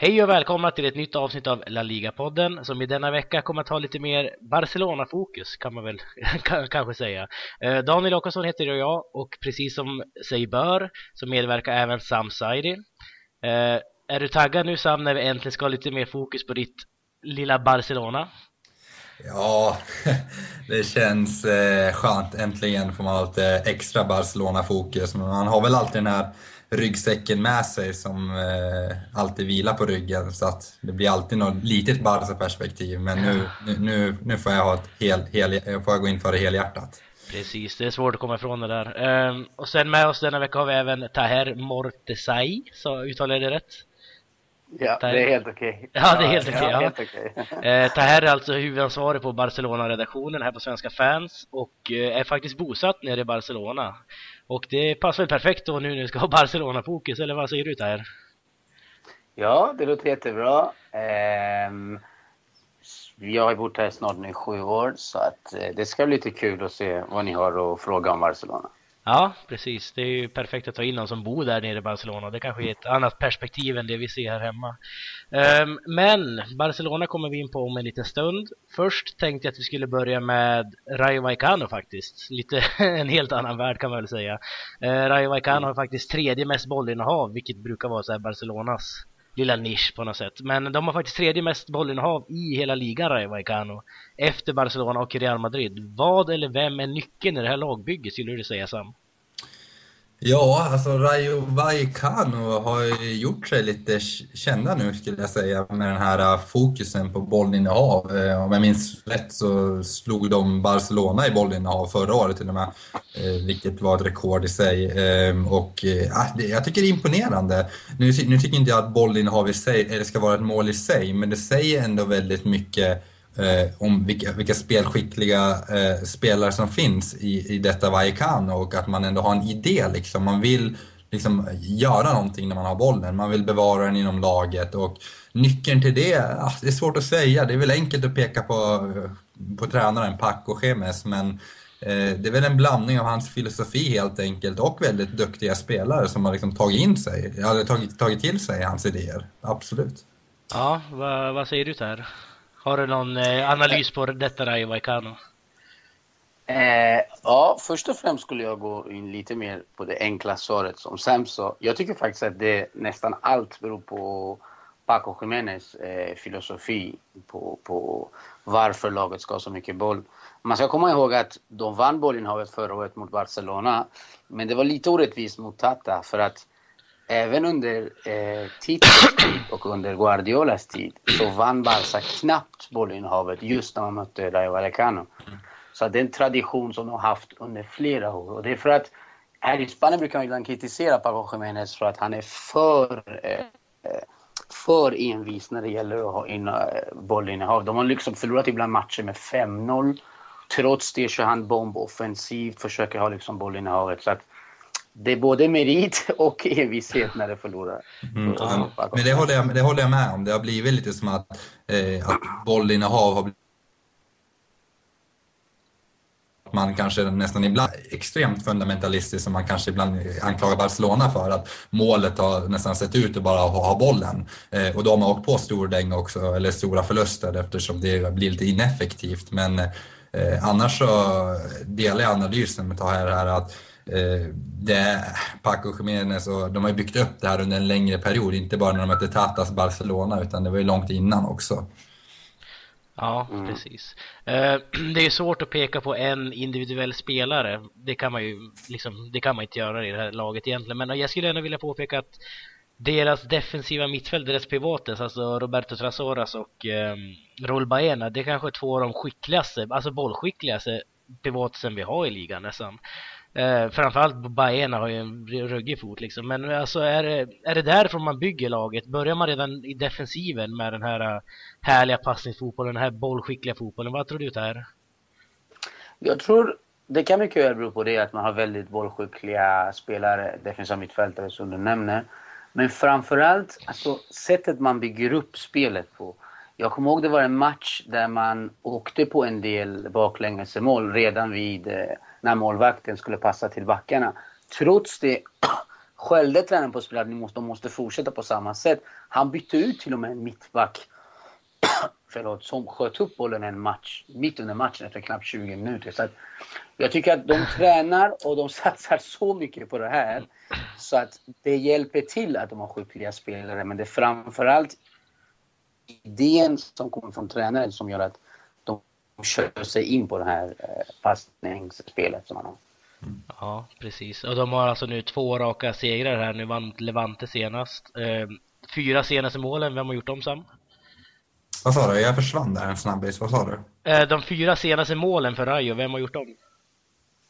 Hej och välkomna till ett nytt avsnitt av La Liga-podden som i denna vecka kommer att ha lite mer Barcelona-fokus kan man väl kanske säga. Eh, Daniel Åkesson heter jag och precis som sig bör så medverkar även Sam Saidi. Eh, är du taggad nu Sam när vi äntligen ska ha lite mer fokus på ditt lilla Barcelona? Ja, det känns eh, skönt. Äntligen får man ha lite extra Barcelona-fokus. Men man har väl alltid den här ryggsäcken med sig som eh, alltid vilar på ryggen. Så att det blir alltid något litet Barca-perspektiv. Men nu, nu, nu får jag ha ett hel, hel, får jag gå in för det helhjärtat. Precis, det är svårt att komma ifrån det där. Ehm, och sen med oss denna vecka har vi även Taher Mortesai, så uttalar jag det rätt? Ja, Taher. det är helt okej. Okay. Ja, det är helt okej. Okay, ja, ja. okay. uh, Taher är alltså huvudansvarig på Barcelona-redaktionen här på Svenska fans och uh, är faktiskt bosatt nere i Barcelona. Och det passar väl perfekt då nu när vi ska ha Barcelona-fokus, eller vad säger du Taher? Ja, det låter jättebra. Um, jag har bott här snart nu i sju år, så att uh, det ska bli lite kul att se vad ni har att fråga om Barcelona. Ja, precis. Det är ju perfekt att ta in någon som bor där nere i Barcelona. Det kanske är ett annat perspektiv än det vi ser här hemma. Um, men Barcelona kommer vi in på om en liten stund. Först tänkte jag att vi skulle börja med Rayo Vallecano faktiskt. Lite en helt annan värld kan man väl säga. Uh, Rayo Vallecano har faktiskt tredje mest bollinnehav, vilket brukar vara så här Barcelonas lilla nisch på något sätt. Men de har faktiskt tredje mest bollinnehav i hela ligan, Rayo Vallecano. Efter Barcelona och Real Madrid. Vad eller vem är nyckeln i det här lagbygget, skulle du säga Sam? Ja, alltså Rayo Vallecano har gjort sig lite kända nu skulle jag säga med den här äh, fokusen på bollinnehav. Eh, om jag minns rätt så slog de Barcelona i bollinnehav förra året till och med, eh, vilket var ett rekord i sig. Ehm, och eh, äh, jag tycker det är imponerande. Nu, nu tycker inte jag att bollinnehav i sig, eller ska vara ett mål i sig, men det säger ändå väldigt mycket eh, om vilka, vilka spelskickliga eh, spelare som finns i, i detta Vallecano och att man ändå har en idé. Liksom. Man vill liksom, göra någonting när man har bollen. Man vill bevara den inom laget och nyckeln till det, ah, det är svårt att säga. Det är väl enkelt att peka på, på tränaren Paco Gemes men eh, det är väl en blandning av hans filosofi helt enkelt och väldigt duktiga spelare som har liksom tagit in sig, eller tagit, tagit till sig hans idéer. Absolut. Ja, vad, vad säger du där? Har du någon eh, analys på detta Rayo Vallecano? Eh, ja, först och främst skulle jag gå in lite mer på det enkla svaret som Sam sa. Jag tycker faktiskt att det nästan allt beror på Paco Jiménez eh, filosofi på, på varför laget ska ha så mycket boll. Man ska komma ihåg att de vann bollinnehavet förra året mot Barcelona. Men det var lite orättvist mot Tata för att även under eh, Titos tid och under Guardiolas tid så vann Barca knappt bollinnehavet just när man mötte Rayo Vallecano. Så det är en tradition som de har haft under flera år. Och det är för att här i Spanien brukar man ibland kritisera Paco Jiménez för att han är för, eh, för envis när det gäller att ha in, eh, bollinnehav. De har liksom förlorat ibland matcher med 5-0. Trots det kör han bomboffensivt, försöker ha liksom bollinnehavet. Så att det är både merit och envishet när det förlorar. Mm, men det håller, jag, det håller jag med om. Det har blivit lite som att, eh, att bollinnehav har blivit man kanske nästan ibland extremt fundamentalistisk som man kanske ibland anklagar Barcelona för att målet har nästan sett ut att bara ha, bollen. Eh, och då har man åkt på stordäng också, eller stora förluster eftersom det blir lite ineffektivt. Men eh, annars så delar jag analysen med här, här att det, Paco Jiménez och de har ju byggt upp det här under en längre period, inte bara när de mötte Tatas Barcelona utan det var ju långt innan också. Ja, mm. precis. Eh, det är svårt att peka på en individuell spelare. Det kan man ju liksom, det kan man inte göra i det här laget egentligen. Men jag skulle gärna vilja påpeka att deras defensiva mittfält, deras pivotes, alltså Roberto Trasoras och eh, Raul Baena, det är kanske två av de skickligaste, alltså bollskickligaste pivotsen vi har i ligan nästan. Eh, framförallt Baena har ju en ruggig fot liksom. Men eh, alltså är det, är det därifrån man bygger laget? Börjar man redan i defensiven med den här eh, härliga passningsfotbollen, den här bollskickliga fotbollen? Vad tror du där? Jag tror det kan mycket väl bero på det att man har väldigt bollskickliga spelare, defensiva mittfältare som du nämner. Men framförallt alltså, sättet man bygger upp spelet på. Jag kommer ihåg det var en match där man åkte på en del baklängesmål redan vid eh, när målvakten skulle passa till backarna. Trots det skällde tränaren på spelarna att de måste fortsätta på samma sätt. Han bytte ut till och med en mittback förlåt, som sköt upp bollen en match, mitt under matchen efter knappt 20 minuter. Så jag tycker att de tränar och de satsar så mycket på det här så att det hjälper till att de har skickliga spelare. Men det är framförallt idén som kommer från tränaren som gör att kör sig in på det här eh, passningsspelet som man har. Ja, precis. Och de har alltså nu två raka segrar här. Nu vann Levante senast. Eh, fyra senaste målen, vem har gjort dem Sam? Vad sa du? Jag försvann där en snabbis. Vad sa du? Eh, de fyra senaste målen för Rayo, vem har gjort dem?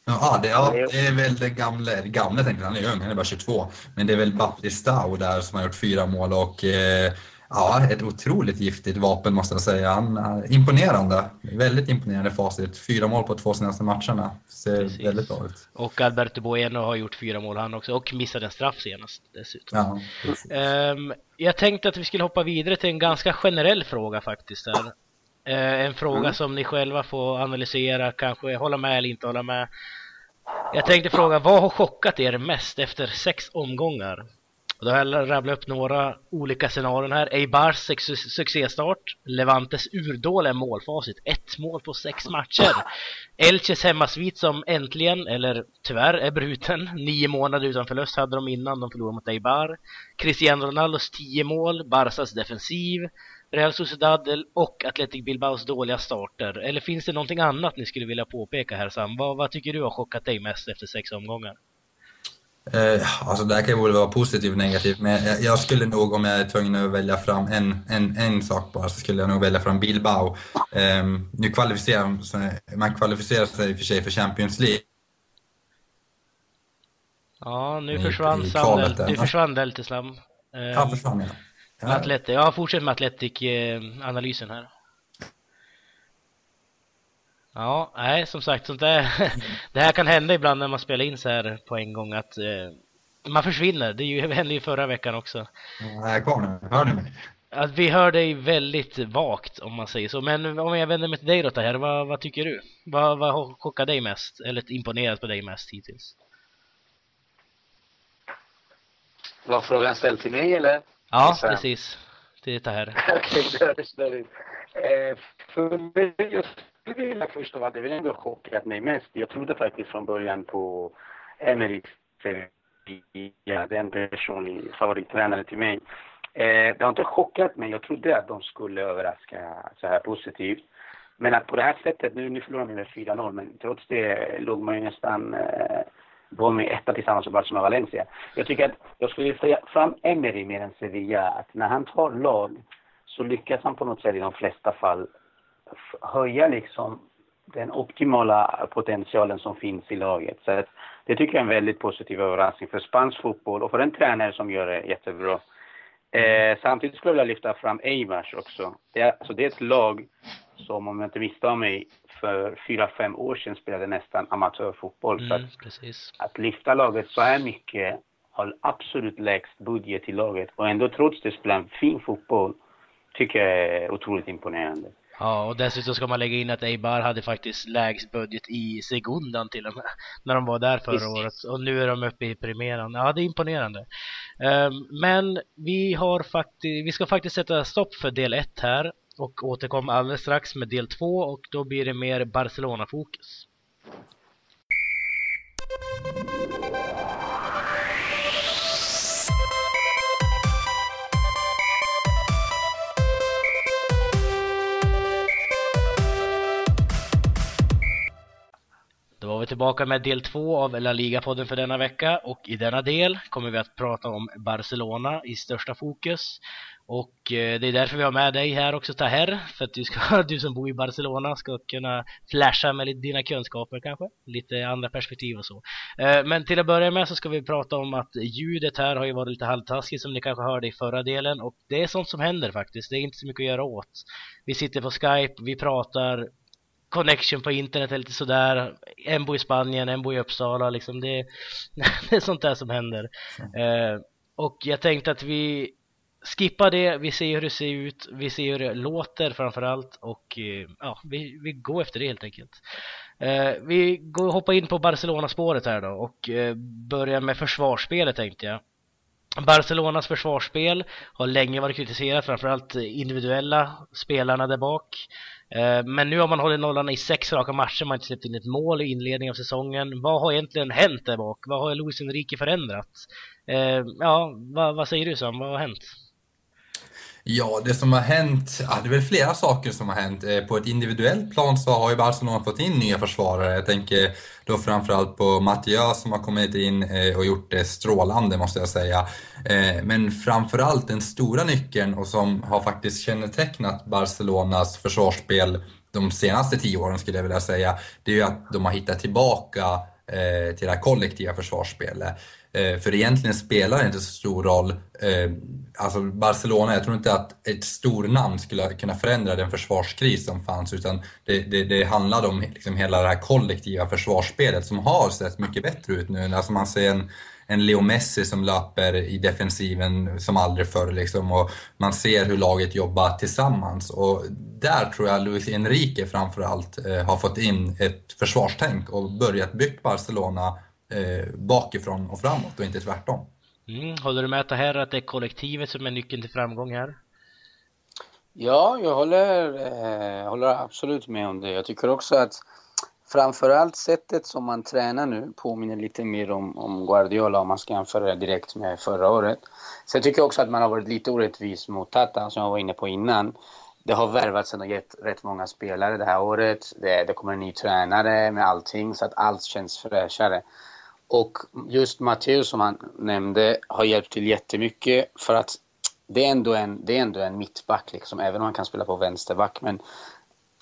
Ja, det, ja, det är väl det gamla, det gamla tänkte jag, han är ung, han är bara 22. Men det är väl Baptistao där som har gjort fyra mål och eh, Ja, ett otroligt giftigt vapen måste jag säga. Han, imponerande. Väldigt imponerande facit. Fyra mål på två senaste matcherna. Ser Precis. väldigt bra ut. Och Alberto Bueno har gjort fyra mål han också och missade en straff senast dessutom. Ja, um, jag tänkte att vi skulle hoppa vidare till en ganska generell fråga faktiskt. Här. Uh, en fråga mm. som ni själva får analysera, kanske hålla med eller inte hålla med. Jag tänkte fråga, vad har chockat er mest efter sex omgångar? Och då har jag rabblat upp några olika scenarion här. Eibars succéstart. Levantes urdåliga målfacit. Ett mål på sex matcher. Elches hemmasvit som äntligen, eller tyvärr, är bruten. Nio månader utan förlust hade de innan de förlorade mot Eibar. Cristiano Ronaldos tio mål. Barsas defensiv. Real Sociedad och Athletic Bilbaos dåliga starter. Eller finns det någonting annat ni skulle vilja påpeka här Sam? Vad, vad tycker du har chockat dig mest efter sex omgångar? Eh, alltså det här kan ju både vara positivt och negativt, men jag, jag, skulle nog om jag är tvungen att välja fram en, en, en sak bara, så skulle jag nog välja fram Bilbao. Eh, nu kvalificerar man kvalificerar sig i och för sig för Champions League. Ja, nu försvann Sandel. Du försvann snabbt. Eh, ja, försvann jag. Ja. Atletic. Ja, fortsätt med Atletic-analysen här. Ja, nej som sagt, sånt där, det här kan hända ibland när man spelar in så här på en gång att eh, man försvinner. Det, ju, hände ju förra veckan också. Jag kvar nu. Hör ni mig? Att vi hör dig väldigt vagt om man säger så. Men om jag vänder mig till dig då här, vad, vad tycker du? Vad, vad har chockat dig mest? Eller imponerat på dig mest hittills? Var frågan ställd till mig eller? Ja, precis. Till det här. Okej, okay, det är eh, För mig just skulle vilja först av allt, det är väl ändå chockat mig mest. Jag trodde faktiskt från början på Emerick ja, eh, den personlig favorittränare till mig. Eh, det har inte chockat mig. Jag trodde att de skulle överraska så här positivt. Men att på det här sättet, nu, nu förlorar de med 4-0, men trots det låg man ju nästan eh, var med etta tillsammans med Barcelona Valencia. Jag tycker att jag skulle säga fram Emery mer än Sevilla, att när han tar lag så lyckas han på något sätt i de flesta fall höja liksom den optimala potentialen som finns i laget. Så det tycker jag är en väldigt positiv överraskning för spansk fotboll och för en tränare som gör det jättebra. Eh, samtidigt skulle jag vilja lyfta fram Eivars också. Det är, alltså det är ett lag som, om jag inte misstar mig, för fyra, fem år sedan spelade nästan amatörfotboll. Mm, så att, precis. att lyfta laget så här mycket, har absolut lägst budget i laget och ändå trots det spela en fin fotboll, tycker jag är otroligt imponerande. Ja, och dessutom ska man lägga in att Eibar hade faktiskt lägst budget i Segundan till och med, när de var där förra året. Och nu är de uppe i primeran. Ja, det är imponerande. Um, men vi har faktiskt, vi ska faktiskt sätta stopp för del 1 här och återkomma alldeles strax med del 2 och då blir det mer Barcelona-fokus. Tillbaka med del två av La Liga-podden för denna vecka och i denna del kommer vi att prata om Barcelona i största fokus. Och eh, det är därför vi har med dig här också Taher, för att du, ska, du som bor i Barcelona ska kunna flasha med dina kunskaper kanske, lite andra perspektiv och så. Eh, men till att börja med så ska vi prata om att ljudet här har ju varit lite halvtaskigt som ni kanske hörde i förra delen och det är sånt som händer faktiskt, det är inte så mycket att göra åt. Vi sitter på Skype, vi pratar, connection på internet är lite sådär. En bor i Spanien, en bor i Uppsala. Liksom det, det är sånt där som händer. Eh, och jag tänkte att vi skippar det, vi ser hur det ser ut, vi ser hur det låter framförallt och eh, ja, vi, vi går efter det helt enkelt. Eh, vi går hoppar in på Barcelona-spåret här då och eh, börjar med försvarsspelet tänkte jag. Barcelonas försvarsspel har länge varit kritiserat, framförallt eh, individuella spelarna där bak. Eh, men nu har man hållit nollan i sex raka matcher, man har inte släppt in ett mål i inledningen av säsongen. Vad har egentligen hänt där bak? Vad har Luis Enrique förändrat? Eh, ja, vad, vad säger du Sam? Vad har hänt? Ja, det som har hänt, ja, det är väl flera saker som har hänt. Eh, på ett individuellt plan så har ju Barcelona fått in nya försvarare. Jag tänker då framförallt på Mathieu som har kommit in eh, och gjort det strålande måste jag säga. Eh, men framförallt den stora nyckeln och som har faktiskt kännetecknat Barcelonas försvarsspel de senaste tio åren skulle jag vilja säga, det är ju att de har hittat tillbaka till det här kollektiva försvarsspelet. Eh, för egentligen spelar det inte så stor roll. Eh, alltså Barcelona, jag tror inte att ett stornamn skulle kunna förändra den försvarskris som fanns utan det, det, det handlade om liksom hela det här kollektiva försvarsspelet som har sett mycket bättre ut nu. Alltså man ser en, en Leo Messi som löper i defensiven som aldrig förr liksom och man ser hur laget jobbar tillsammans och där tror jag Luis Enrique framförallt eh, har fått in ett försvarstänk och börjat bygga Barcelona eh, bakifrån och framåt och inte tvärtom. Mm. Håller du med att det här att det är kollektivet som är nyckeln till framgång här? Ja, jag håller, eh, håller absolut med om det. Jag tycker också att framförallt sättet som man tränar nu påminner lite mer om, om Guardiola om man ska jämföra direkt med förra året. Sen tycker jag också att man har varit lite orättvis mot Tata som jag var inne på innan. Det har värvats och gett rätt många spelare det här året. Det, det kommer en ny tränare med allting så att allt känns fräschare. Och just Matteus som han nämnde har hjälpt till jättemycket för att det är ändå en, det är ändå en mittback liksom, även om han kan spela på vänsterback. Men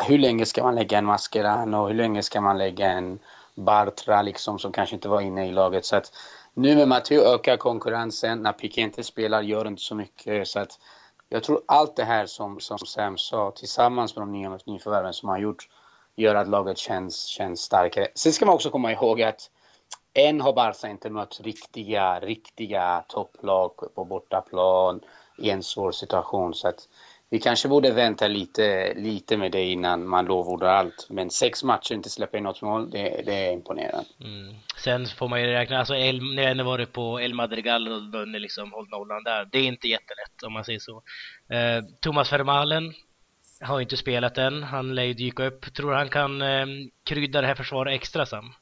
hur länge ska man lägga en Mascherano? Hur länge ska man lägga en Bartra liksom som kanske inte var inne i laget? Så att nu med Matteo ökar konkurrensen. När Piqué inte spelar gör det inte så mycket. Så att jag tror allt det här som, som Sam sa tillsammans med de nya nyförvärven som han gjort gör att laget känns, känns starkare. Sen ska man också komma ihåg att än har Barca inte mött riktiga, riktiga topplag på bortaplan i en svår situation. Så att vi kanske borde vänta lite, lite med det innan man lovordar allt. Men sex matcher inte släppa in något mål, det, det är imponerande. Mm. Sen får man ju räkna, alltså El, när jag varit på El Madrigal och vunnit liksom, hållit nollan där. Det är inte jättelätt om man säger så. Eh, Thomas Vermalen har inte spelat än. Han lär ju dyka upp. Tror han kan eh, krydda det här försvaret extra Sam?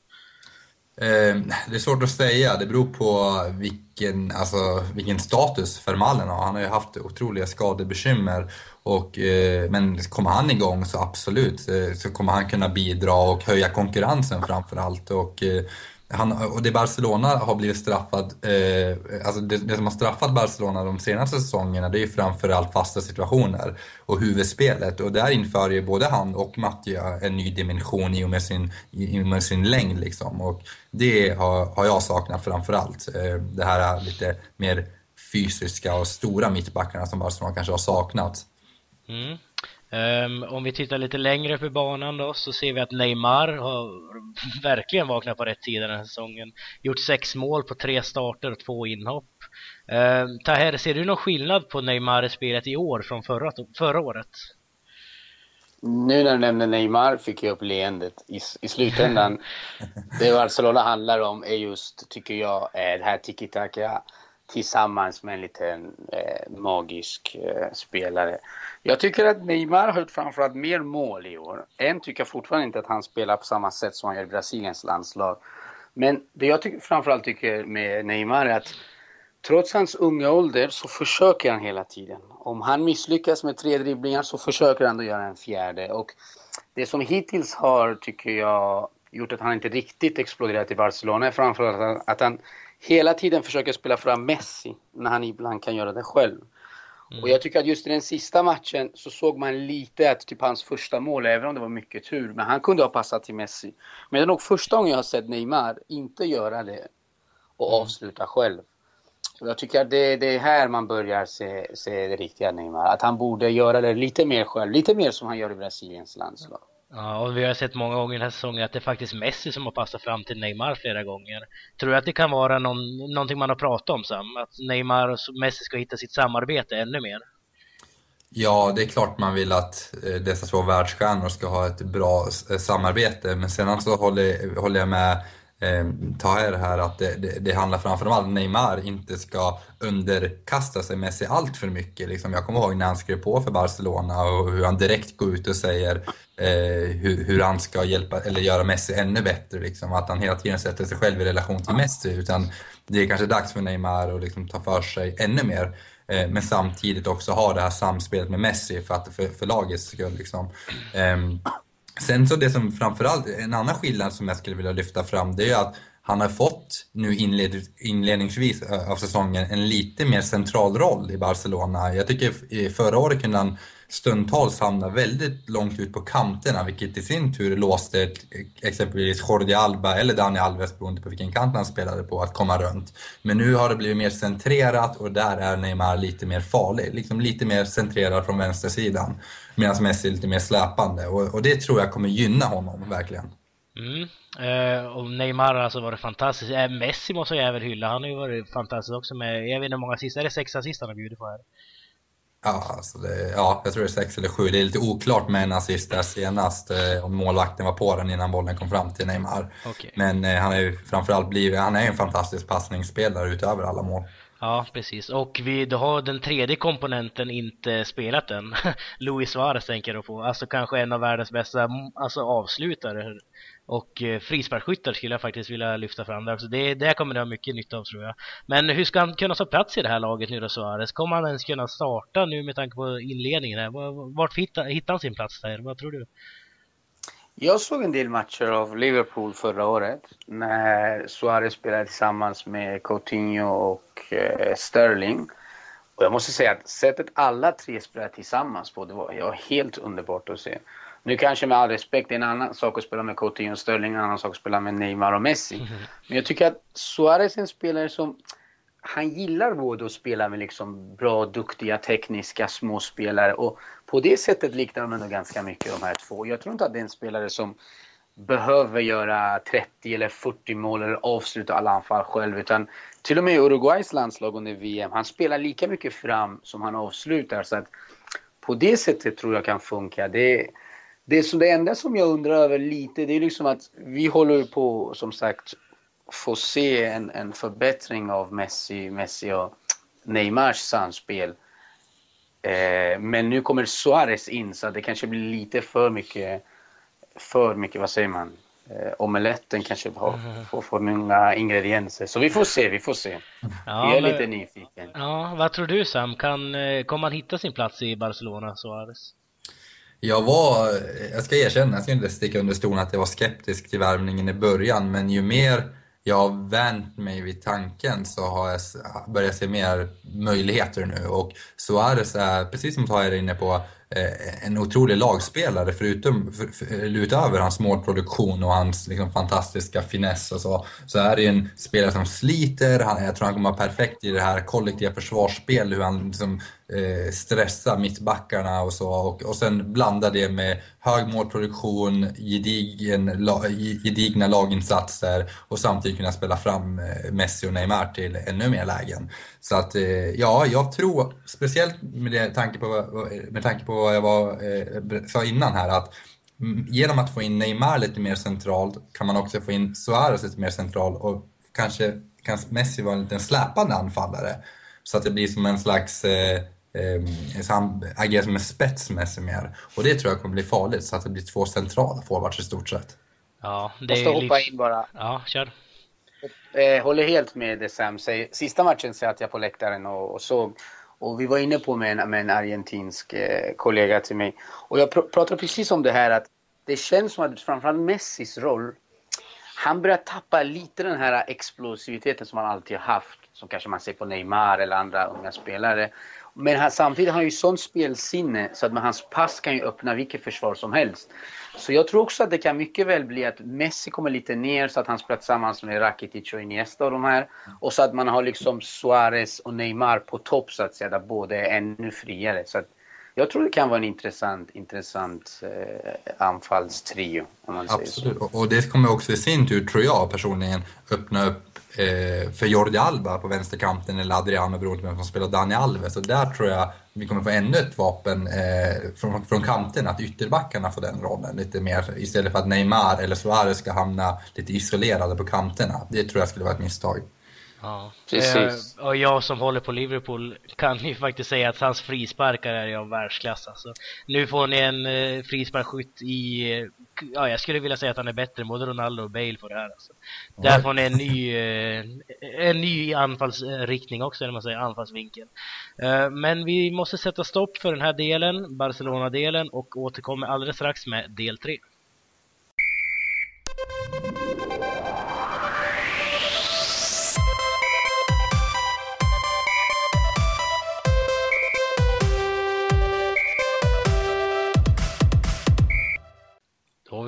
Eh, det är svårt att säga, det beror på vilken, alltså, vilken status Fermalen har. Han har ju haft otroliga skadebekymmer. Och, eh, men kommer han igång så absolut, eh, så kommer han kunna bidra och höja konkurrensen framför allt. Och, eh, han, och det Barcelona har blivit straffad, eh, alltså det, det, som har straffat Barcelona de senaste säsongerna det är ju framförallt fasta situationer och huvudspelet och där inför ju både han och Mattia en ny dimension i och med sin, i och med sin längd liksom och det har, har jag saknat framförallt. Eh, det här lite mer fysiska och stora mittbackarna som Barcelona kanske har saknat. Mm. Um, om vi tittar lite längre upp i banan då så ser vi att Neymar har verkligen vaknat på rätt tid den här säsongen. Gjort sex mål på tre starter och två inhopp. Um, Taher, ser du någon skillnad på Neymar i spelet i år från förra, förra året? Nu när du nämner Neymar fick jag upp leendet. I, i slutändan, det Barcelona handlar om är just, tycker jag, det här tiki-taka tillsammans med en liten eh, magisk eh, spelare. Jag tycker att Neymar har gjort framförallt mer mål i år. Än tycker jag fortfarande inte att han spelar på samma sätt som han gör i Brasiliens landslag. Men det jag tycker, framförallt tycker med Neymar är att trots hans unga ålder så försöker han hela tiden. Om han misslyckas med tre dribblingar så försöker han då göra en fjärde. Och det som hittills har, tycker jag, gjort att han inte riktigt exploderat i Barcelona är framförallt att han hela tiden försöker spela fram Messi när han ibland kan göra det själv. Mm. Och jag tycker att just i den sista matchen så såg man lite att typ hans första mål, även om det var mycket tur, men han kunde ha passat till Messi. Men det är nog första gången jag har sett Neymar inte göra det och mm. avsluta själv. Och jag tycker att det, det är här man börjar se, se det riktiga Neymar. Att han borde göra det lite mer själv, lite mer som han gör i Brasiliens landslag. Ja, och vi har sett många gånger den här säsongen att det är faktiskt Messi som har passat fram till Neymar flera gånger. Tror du att det kan vara någon, någonting man har pratat om Sam? Att Neymar och Messi ska hitta sitt samarbete ännu mer? Ja, det är klart man vill att eh, dessa två världsstjärnor ska ha ett bra eh, samarbete, men sedan så håller, håller jag med eh, Taher här att det, det, det handlar framförallt om Neymar inte ska underkasta sig Messi allt för mycket. Liksom, jag kommer ihåg när han skrev på för Barcelona och hur han direkt går ut och säger eh, hur, hur, han ska hjälpa eller göra Messi ännu bättre. Liksom. Att han hela tiden sätter sig själv i relation till Messi. Utan det är kanske dags för Neymar att liksom ta för sig ännu mer. Eh, men samtidigt också ha det här samspelet med Messi för, att, för, för lagets skull. Liksom. Eh, Sen så det som framförallt, en annan skillnad som jag skulle vilja lyfta fram det är att han har fått nu inled, inledningsvis av säsongen en lite mer central roll i Barcelona. Jag tycker förra året kunde han stundtals hamna väldigt långt ut på kanterna vilket i sin tur låste exempelvis Jordi Alba eller Dani Alves beroende på vilken kant han spelade på att komma runt. Men nu har det blivit mer centrerat och där är Neymar lite mer farlig. Liksom lite mer centrerad från vänstersidan. Medan Messi är lite mer släpande och, och det tror jag kommer gynna honom verkligen. Mm. Eh, och Neymar alltså varit fantastisk. Eh, Messi måste jag även hylla. Han har ju varit fantastisk också med, jag vet inte hur många sista, är det sex assist han har bjudit på här? Ja, alltså det, ja, jag tror det är sex eller sju. Det är lite oklart med en assist där senast, eh, om målvakten var på den innan bollen kom fram till Neymar. Okay. Men eh, han är ju framförallt blivit, han är en fantastisk passningsspelare utöver alla mål. Ja, precis. Och vi, då har den tredje komponenten inte spelat än. Luis Suarez tänker jag på. Alltså kanske en av världens bästa mm, alltså, avslutare. Och eh, frisparksskyttar skulle jag faktiskt vilja lyfta fram där också. Det, det kommer det ha mycket nytta av tror jag. Men hur ska han kunna ta plats i det här laget nu då Suarez? Kommer han ens kunna starta nu med tanke på inledningen här? Vart hittar, hittar han sin plats där? Vad tror du? Jag såg en del matcher av Liverpool förra året när Suarez spelade tillsammans med Coutinho och eh, Sterling. Och jag måste säga att sättet alla tre spelade tillsammans på, det var ja, helt underbart att se. Nu kanske med all respekt, det är en annan sak att spela med Coutinho och Sterling, en annan sak att spela med Neymar och Messi. Men jag tycker att Suarez är en spelare som han gillar både att spela med liksom bra, duktiga, tekniska småspelare och på det sättet liknar de ändå ganska mycket de här två. Jag tror inte att det är en spelare som behöver göra 30 eller 40 mål eller avsluta alla anfall själv utan till och med Uruguays landslag under VM, han spelar lika mycket fram som han avslutar så att på det sättet tror jag kan funka. Det, det, som, det enda som jag undrar över lite det är liksom att vi håller på som sagt få se en, en förbättring av Messi, Messi och Neymars samspel. Eh, men nu kommer Suarez in så det kanske blir lite för mycket, för mycket, vad säger man? Eh, omeletten kanske får, mm. får för många ingredienser. Så vi får se, vi får se. Ja, jag är men, lite nyfiken. Ja, vad tror du Sam? Kan, eh, kommer han hitta sin plats i Barcelona, Suarez? Jag var, jag ska erkänna, jag ska inte sticka under stolen att jag var skeptisk till värvningen i början, men ju mer jag har vänt mig vid tanken så har jag börjat se mer möjligheter nu. Och Suarez är, precis som Tahir är inne på, eh, en otrolig lagspelare förutom, för, för, utöver hans målproduktion och hans liksom, fantastiska finess och så, så är det ju en spelare som sliter, han, jag tror han kommer vara perfekt i det här kollektiva försvarsspelet, hur han liksom, eh, stressa mittbackarna och så och, och sen blanda det med hög målproduktion, gedigen, la, gedigna laginsatser och samtidigt kunna spela fram eh, Messi och Neymar till ännu mer lägen. Så att, eh, ja, jag tror, speciellt med tanke på, med tanke på vad jag var, eh, sa innan här, att genom att få in Neymar lite mer centralt kan man också få in Suarez lite mer centralt och kanske kan Messi vara en liten släpande anfallare. Så att det blir som en slags eh, eh, så han agerar som en spets Messi mer. Och det tror jag kommer bli farligt, så att det blir två centrala forwards i stort sett. Ja, det är Måste hoppa in bara. Ja, kör. Eh, håller helt med det Sam säger. Sista matchen satt jag på läktaren och, och såg. Och vi var inne på med en, med en argentinsk eh, kollega till mig. Och jag pr pratade precis om det här att det känns som att framförallt Messis roll, han börjar tappa lite den här explosiviteten som han alltid har haft. Som kanske man ser på Neymar eller andra unga spelare. Men han, samtidigt har han ju sånt spelsinne så att med hans pass kan ju öppna vilket försvar som helst. Så jag tror också att det kan mycket väl bli att Messi kommer lite ner så att han spelar tillsammans med Rakitic och Iniesta och de här. Och så att man har liksom Suarez och Neymar på topp så att säga, där båda är ännu friare. Så att jag tror det kan vara en intressant, intressant eh, anfallstrio. Om man Absolut, säger så. och det kommer också i sin tur, tror jag personligen, öppna upp Eh, för Jordi Alba på vänsterkanten eller Adriano beroende på vem som spelar Dani Alves. Och där tror jag vi kommer få ännu ett vapen eh, från, från kanten, att ytterbackarna får den rollen lite mer istället för att Neymar eller Suarez ska hamna lite isolerade på kanterna. Det tror jag skulle vara ett misstag. Ja, precis. Eh, och jag som håller på Liverpool kan ju faktiskt säga att hans frisparkar är av världsklass. Alltså. Nu får ni en eh, frisparksskytt i... Ja, jag skulle vilja säga att han är bättre än både Ronaldo och Bale på det här. Alltså. Där får ni en ny, eh, en ny anfallsriktning också, eller man säger anfallsvinkel. Eh, men vi måste sätta stopp för den här delen, Barcelona-delen, och återkommer alldeles strax med del 3.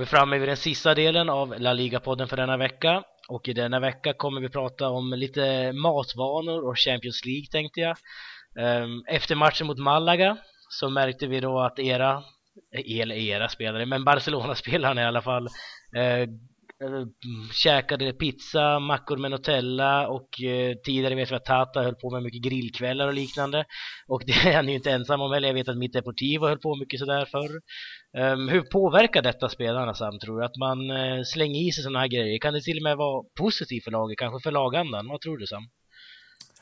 Vi framme vid den sista delen av La Liga-podden för denna vecka. Och i denna vecka kommer vi prata om lite matvanor och Champions League tänkte jag. Ehm, efter matchen mot Malaga så märkte vi då att era, eller era spelare, men Barcelona-spelarna i alla fall, eh, käkade pizza, mackor med Nutella och eh, tidigare vet vi att Tata höll på med mycket grillkvällar och liknande. Och det är han ju inte ensam om heller. Jag vet att Mitt Deportivo höll på mycket sådär förr. Um, hur påverkar detta spelarna Sam, tror du? Att man uh, slänger i sig sådana här grejer? Kan det till och med vara positivt för laget, kanske för lagandan? Vad tror du Sam?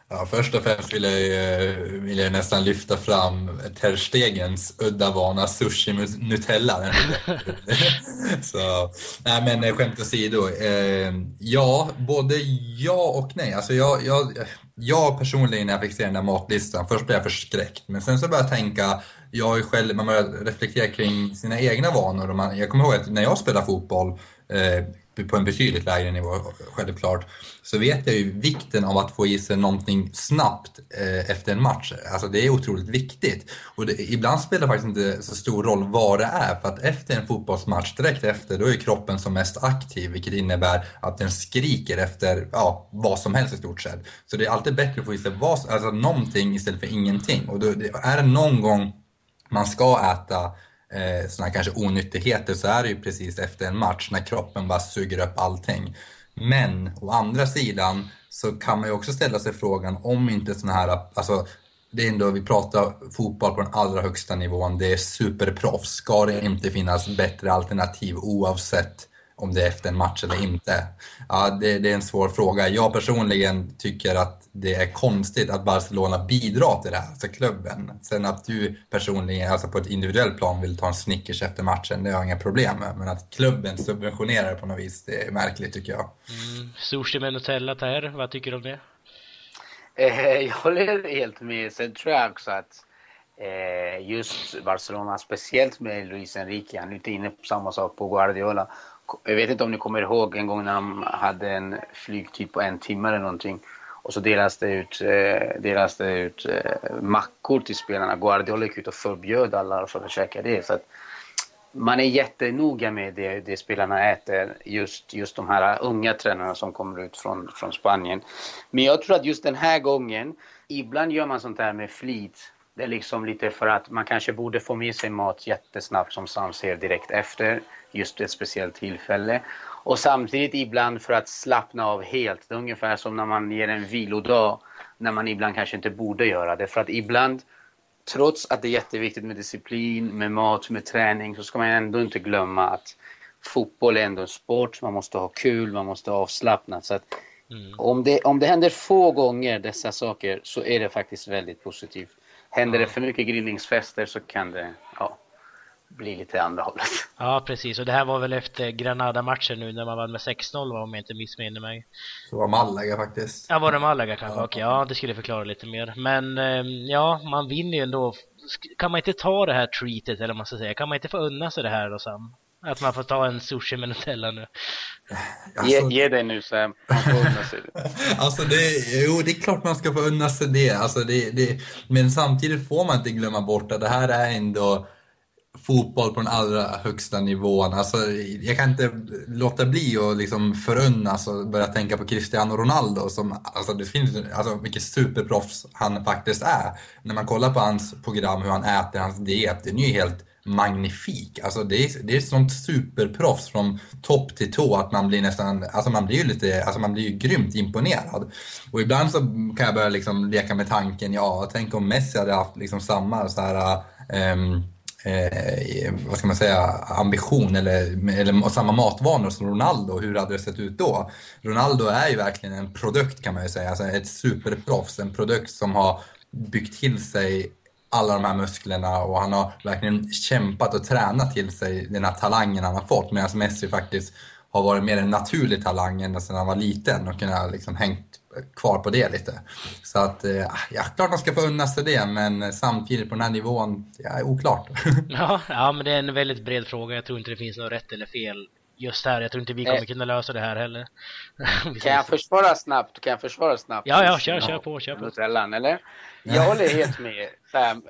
Ja, först och främst vill jag, eh, vill jag nästan lyfta fram Ter Stegens udda vana sushi med Nutella. så, nej men eh, skämt åsido. Eh, ja, både ja och nej. Alltså jag, jag, jag personligen när jag fick se den där matlistan, först blev jag förskräckt. Men sen så började jag tänka, jag är själv, man börjar reflektera kring sina egna vanor. Och man, jag kommer ihåg att när jag spelade fotboll, eh, på en betydligt lägre nivå självklart, så vet jag ju vikten av att få i sig någonting snabbt eh, efter en match. Alltså det är otroligt viktigt. Och det, ibland spelar det faktiskt inte så stor roll vad det är, för att efter en fotbollsmatch, direkt efter, då är kroppen som mest aktiv, vilket innebär att den skriker efter ja, vad som helst i stort sett. Så det är alltid bättre att få i sig vad, alltså någonting istället för ingenting. Och då, är det någon gång man ska äta eh, sådana kanske onyttigheter så är det ju precis efter en match när kroppen bara suger upp allting. Men å andra sidan så kan man ju också ställa sig frågan om inte sådana här, alltså det är ändå, vi pratar fotboll på den allra högsta nivån, det är superproffs. Ska det inte finnas bättre alternativ oavsett om det är efter en match eller inte? Ja, det, det, är en svår fråga. Jag personligen tycker att det är konstigt att Barcelona bidrar till det här, alltså klubben. Sen att du personligen, alltså på ett individuellt plan, vill ta en Snickers efter matchen, det har jag inga problem med. Men att klubben subventionerar det på något vis, det är märkligt tycker jag. Mm. Sushi med Nutella, Per, vad tycker du om det? Eh, jag håller helt med. Sen tror jag också att eh, just Barcelona, speciellt med Luis Enrique, han är lite inne på samma sak på Guardiola jag vet inte om ni kommer ihåg en gång när de hade en flygtid på en timme eller någonting. Och så delas det ut, eh, delas det ut eh, mackor till spelarna. Guardiola gick ut och förbjöd alla för att käka det. Så att man är jättenoga med det, det spelarna äter, just, just de här unga tränarna som kommer ut från, från Spanien. Men jag tror att just den här gången, ibland gör man sånt här med flit. Det är liksom lite för att man kanske borde få med sig mat jättesnabbt som Sam ser direkt efter just ett speciellt tillfälle. Och samtidigt ibland för att slappna av helt. Det är ungefär som när man ger en vilodag när man ibland kanske inte borde göra det. För att ibland, trots att det är jätteviktigt med disciplin, med mat, med träning, så ska man ändå inte glömma att fotboll är ändå en sport. Man måste ha kul, man måste ha avslappnat. Så att mm. om, det, om det händer få gånger dessa saker så är det faktiskt väldigt positivt. Händer det för mycket grillningsfester så kan det, ja, bli lite andra hållet. Ja, precis. Och det här var väl efter Granada-matchen nu när man vann med 6-0 om jag inte missminner mig. Så var Malaga faktiskt. Ja, var det Malaga kanske? Ja. Okej, ja det skulle förklara lite mer. Men ehm, ja, man vinner ju ändå. Kan man inte ta det här treatet eller vad man ska säga? Kan man inte få unna sig det här då Sam? Att man får ta en sushi med Nutella nu. Alltså, ge, ge dig nu Sam, man får unna sig det. alltså det, jo, det är klart man ska få unna sig det. Alltså det, det. Men samtidigt får man inte glömma bort att det här är ändå fotboll på den allra högsta nivån. Alltså, jag kan inte låta bli att liksom förunnas och börja tänka på Cristiano Ronaldo. Som, alltså, det finns, alltså, vilket superproffs han faktiskt är. När man kollar på hans program, hur han äter, hans diet, den är ju helt magnifik. Alltså det är, det är ett sånt superproffs från topp till tå att man blir nästan, alltså man blir ju lite, alltså man blir ju grymt imponerad. Och ibland så kan jag börja liksom leka med tanken, ja, tänk om Messi hade haft liksom samma så här, um, eh, vad ska man säga, ambition eller, eller samma matvanor som Ronaldo, hur hade det sett ut då? Ronaldo är ju verkligen en produkt kan man ju säga, alltså ett superproffs, en produkt som har byggt till sig alla de här musklerna och han har verkligen kämpat och tränat till sig den här talangen han har fått medan Messi faktiskt har varit mer en naturlig talang ända sedan han var liten och kunnat liksom hängt kvar på det lite. Så att, eh, ja, klart de ska få unna sig det, men samtidigt på den här nivån, ja, oklart. Ja, ja, men det är en väldigt bred fråga. Jag tror inte det finns något rätt eller fel just här. Jag tror inte vi kommer kunna lösa det här heller. kan jag försvara snabbt? Kan jag försvara snabbt? Ja, ja, kör, kör på, kör på. Eller? Jag håller helt med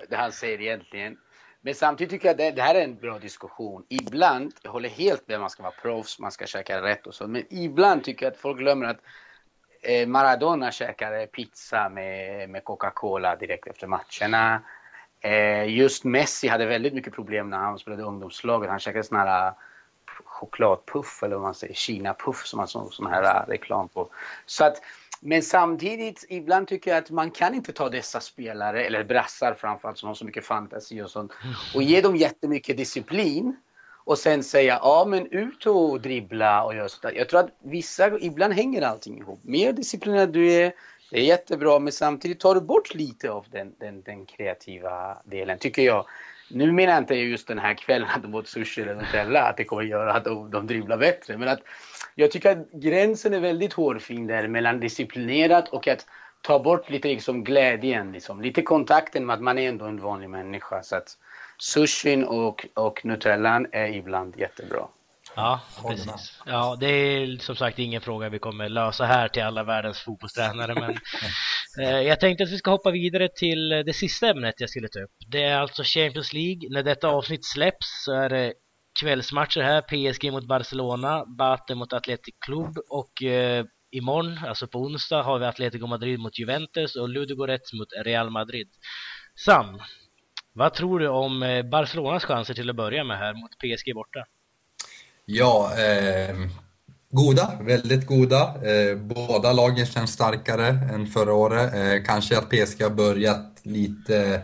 det han säger egentligen. Men samtidigt tycker jag att det, här är en bra diskussion. Ibland, jag håller helt med, man ska vara proffs, man ska käka rätt och så. Men ibland tycker jag att folk glömmer att eh, Maradona käkade pizza med, med Coca-Cola direkt efter matcherna. Eh, just Messi hade väldigt mycket problem när han spelade ungdomslaget. Han käkade sån här eh, chokladpuff eller vad man säger, Kina-puff som man såg sån här reklam på. Så att men samtidigt, ibland tycker jag att man kan inte ta dessa spelare, eller brassar framförallt som har så mycket fantasi och sånt, och ge dem jättemycket disciplin och sen säga ja men ut och dribbla och just sådär. Jag tror att vissa, ibland hänger allting ihop. Mer disciplinerad du är, det är jättebra, men samtidigt tar du bort lite av den, den, den kreativa delen, tycker jag. Nu menar jag inte just den här kvällen att de åt sushi eller Nutella, att det kommer göra att de, de dribblar bättre, men att jag tycker att gränsen är väldigt hårfin där mellan disciplinerat och att ta bort lite liksom glädjen, liksom. lite kontakten med att man är ändå en vanlig människa. Så att sushin och, och nutellan är ibland jättebra. Ja, precis. Ja, det är som sagt ingen fråga vi kommer lösa här till alla världens fotbollstränare, men Eh, jag tänkte att vi ska hoppa vidare till eh, det sista ämnet jag skulle ta upp. Det är alltså Champions League. När detta avsnitt släpps så är det kvällsmatcher här. PSG mot Barcelona, Bate mot Athletic Club och eh, imorgon, alltså på onsdag, har vi Atletico Madrid mot Juventus och Ludogorets mot Real Madrid. Sam, vad tror du om eh, Barcelonas chanser till att börja med här mot PSG borta? Ja, eh, goda, väldigt goda. Eh, båda lagen känns starkare än förra året. Eh, kanske att PSG har börjat lite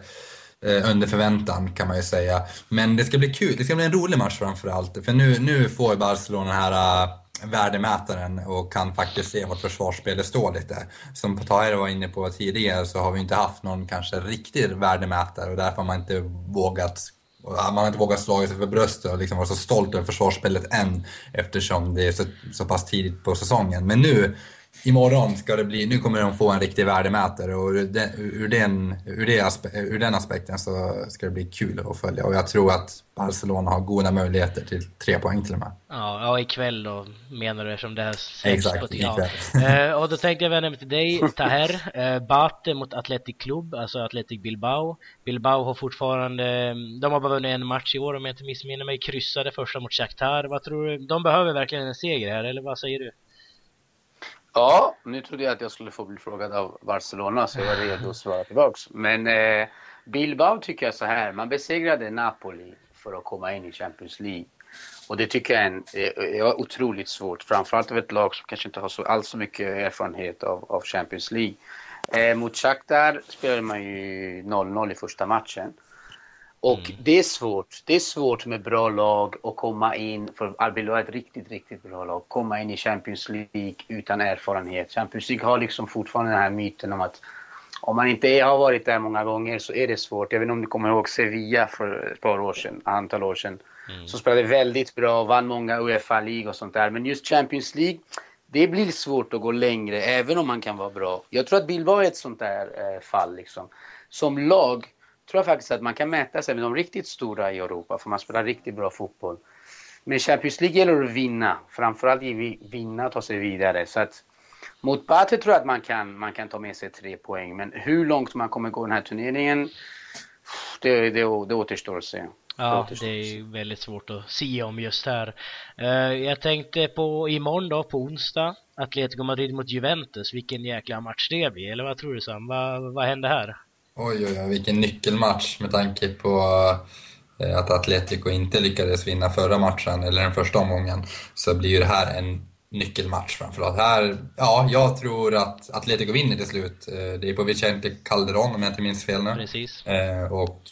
eh, under förväntan kan man ju säga. Men det ska bli kul, det ska bli en rolig match framförallt. För nu, nu får Barcelona den här värdemätaren och kan faktiskt se vart försvarsspelet står lite. Som Tahir var inne på tidigare så har vi inte haft någon kanske riktig värdemätare och därför har man inte vågat man har inte vågat slå sig för bröstet och liksom vara så stolt över försvarsspelet än eftersom det är så, så pass tidigt på säsongen. Men nu imorgon ska det bli, nu kommer de få en riktig värdemätare och ur den, ur den, ur aspe, ur den aspekten så ska det bli kul att följa och jag tror att Barcelona har goda möjligheter till tre poäng till och med. Ja, ja ikväll då menar du eftersom det här Exakt, på ikväll. Ja. eh, och då tänkte jag vända mig till dig, Taher. Eh, Bate mot Athletic Club, alltså Athletic Bilbao. Bilbao har fortfarande, de har bara vunnit en match i år om jag inte missminner mig, kryssade första mot Shakhtar. Vad tror du? De behöver verkligen en seger här, eller vad säger du? Ja, nu trodde jag att jag skulle få bli frågad av Barcelona så jag var redo att svara tillbaks. Men eh, Bilbao tycker jag så här, man besegrade Napoli för att komma in i Champions League. Och det tycker jag är, en, eh, är otroligt svårt, framförallt av ett lag som kanske inte har så alls så mycket erfarenhet av, av Champions League. Eh, mot Shakhtar spelade man ju 0-0 i första matchen. Och mm. det är svårt. Det är svårt med bra lag att komma in, för Arbeloa är ett riktigt, riktigt bra lag, komma in i Champions League utan erfarenhet. Champions League har liksom fortfarande den här myten om att om man inte har varit där många gånger så är det svårt. Jag vet inte om ni kommer ihåg Sevilla för ett par år sedan, antal år sedan. Mm. Som spelade väldigt bra, vann många Uefa League och sånt där. Men just Champions League, det blir svårt att gå längre även om man kan vara bra. Jag tror att Bilbao är ett sånt där eh, fall liksom. Som lag tror jag faktiskt att man kan mäta sig med de riktigt stora i Europa, för man spelar riktigt bra fotboll. Men Champions League gäller att vinna, framförallt vinna och ta sig vidare. Så att mot Bate tror jag att man kan, man kan ta med sig tre poäng, men hur långt man kommer gå den här turneringen, det, det, det återstår att se. Ja, det är väldigt svårt att se om just här. Eh, jag tänkte på imorgon då, på onsdag, Atletico Madrid mot Juventus. Vilken jäkla match det blir, eller vad tror du Sam? Vad, vad händer här? Oj, oj, oj, vilken nyckelmatch med tanke på eh, att Atletico inte lyckades vinna förra matchen, eller den första omgången, så blir ju det här en nyckelmatch framförallt. Här, ja, jag tror att Atletico vinner till slut. Eh, det är på Vicente Calderon om jag inte minns fel nu. Precis. Och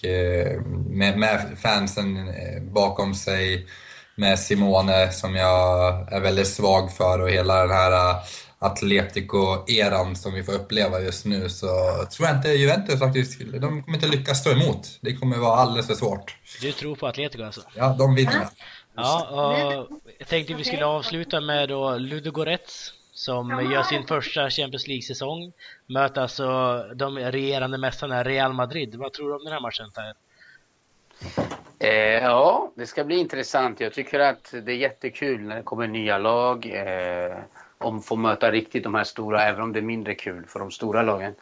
med, med fansen bakom sig, med Simone som jag är väldigt svag för och hela den här Atletico-eran som vi får uppleva just nu så tror jag inte Juventus faktiskt, de kommer inte lyckas stå emot. Det kommer vara alldeles för svårt. Du tror på Atletico alltså? Ja, de vinner. Ja, och jag tänkte vi skulle avsluta med då Ludogorets som gör sin första Champions League-säsong. Möter alltså de regerande mästarna Real Madrid. Vad tror du om den här matchen Per? Eh, ja, det ska bli intressant. Jag tycker att det är jättekul när det kommer nya lag. Eh, om få möta riktigt de här stora, även om det är mindre kul för de stora lagen.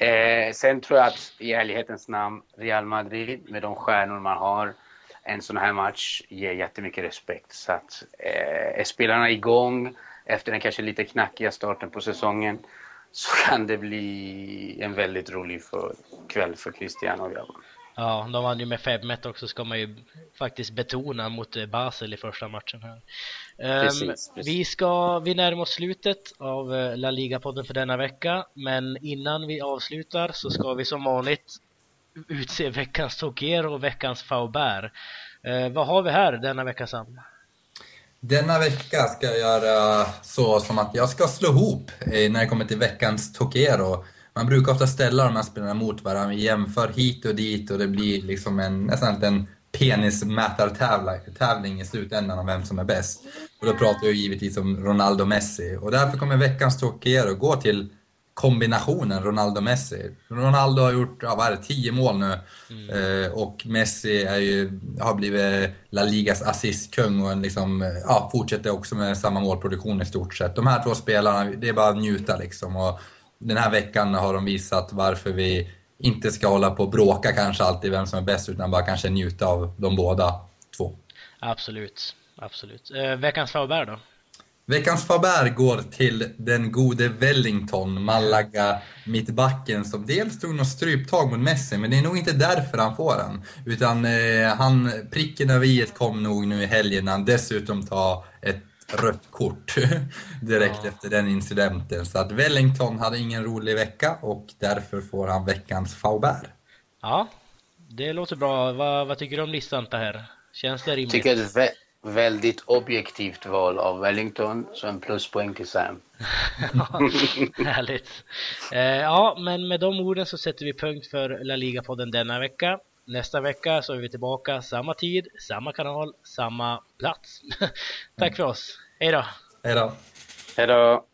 Mm. Eh, sen tror jag att i ärlighetens namn, Real Madrid med de stjärnor man har, en sån här match ger jättemycket respekt. Så att eh, är spelarna igång efter den kanske lite knackiga starten på säsongen så kan det bli en väldigt rolig för, kväll för Cristiano och grabbarna. Ja, de vann ju med 5-1 också ska man ju faktiskt betona mot eh, Basel i första matchen här. Precis, um, precis. Vi ska, vi närmar oss slutet av eh, La Liga-podden för denna vecka, men innan vi avslutar så ska vi som vanligt utse veckans Tokero och veckans Faubert. Uh, vad har vi här denna vecka Sam? Denna vecka ska jag göra så som att jag ska slå ihop när det kommer till veckans Tokero man brukar ofta ställa de här spelarna mot varandra, vi jämför hit och dit och det blir liksom en, nästan en penismätartävling i slutändan om vem som är bäst. Och då pratar jag givetvis om Ronaldo Messi. Och därför kommer veckans Tokero gå till kombinationen Ronaldo-Messi. Ronaldo har gjort, ja, vad är det, 10 mål nu. Mm. Eh, och Messi är ju, har blivit La Ligas assistkung och en liksom, ja, fortsätter också med samma målproduktion i stort sett. De här två spelarna, det är bara att njuta liksom. Och den här veckan har de visat varför vi inte ska hålla på och bråka kanske alltid vem som är bäst utan bara kanske njuta av de båda två. Absolut, absolut. Eh, veckans Faber då? Veckans Faber går till den gode Wellington, Malaga mittbacken som dels tog något stryptag mot Messi, men det är nog inte därför han får den. Utan eh, han, pricken över i kom nog nu i helgen när han dessutom tar ett rött kort direkt ja. efter den incidenten. Så att Wellington hade ingen rolig vecka och därför får han veckans Faubert. Ja, det låter bra. Vad, vad tycker du om listan här? Känns det rimligt? Tycker det är ett väldigt objektivt val av Wellington, så en pluspoäng till Sam. härligt. Eh, ja, men med de orden så sätter vi punkt för La Liga-podden denna vecka. Nästa vecka så är vi tillbaka, samma tid, samma kanal, samma plats. Tack för oss. Hej då! Hej då! Hej då!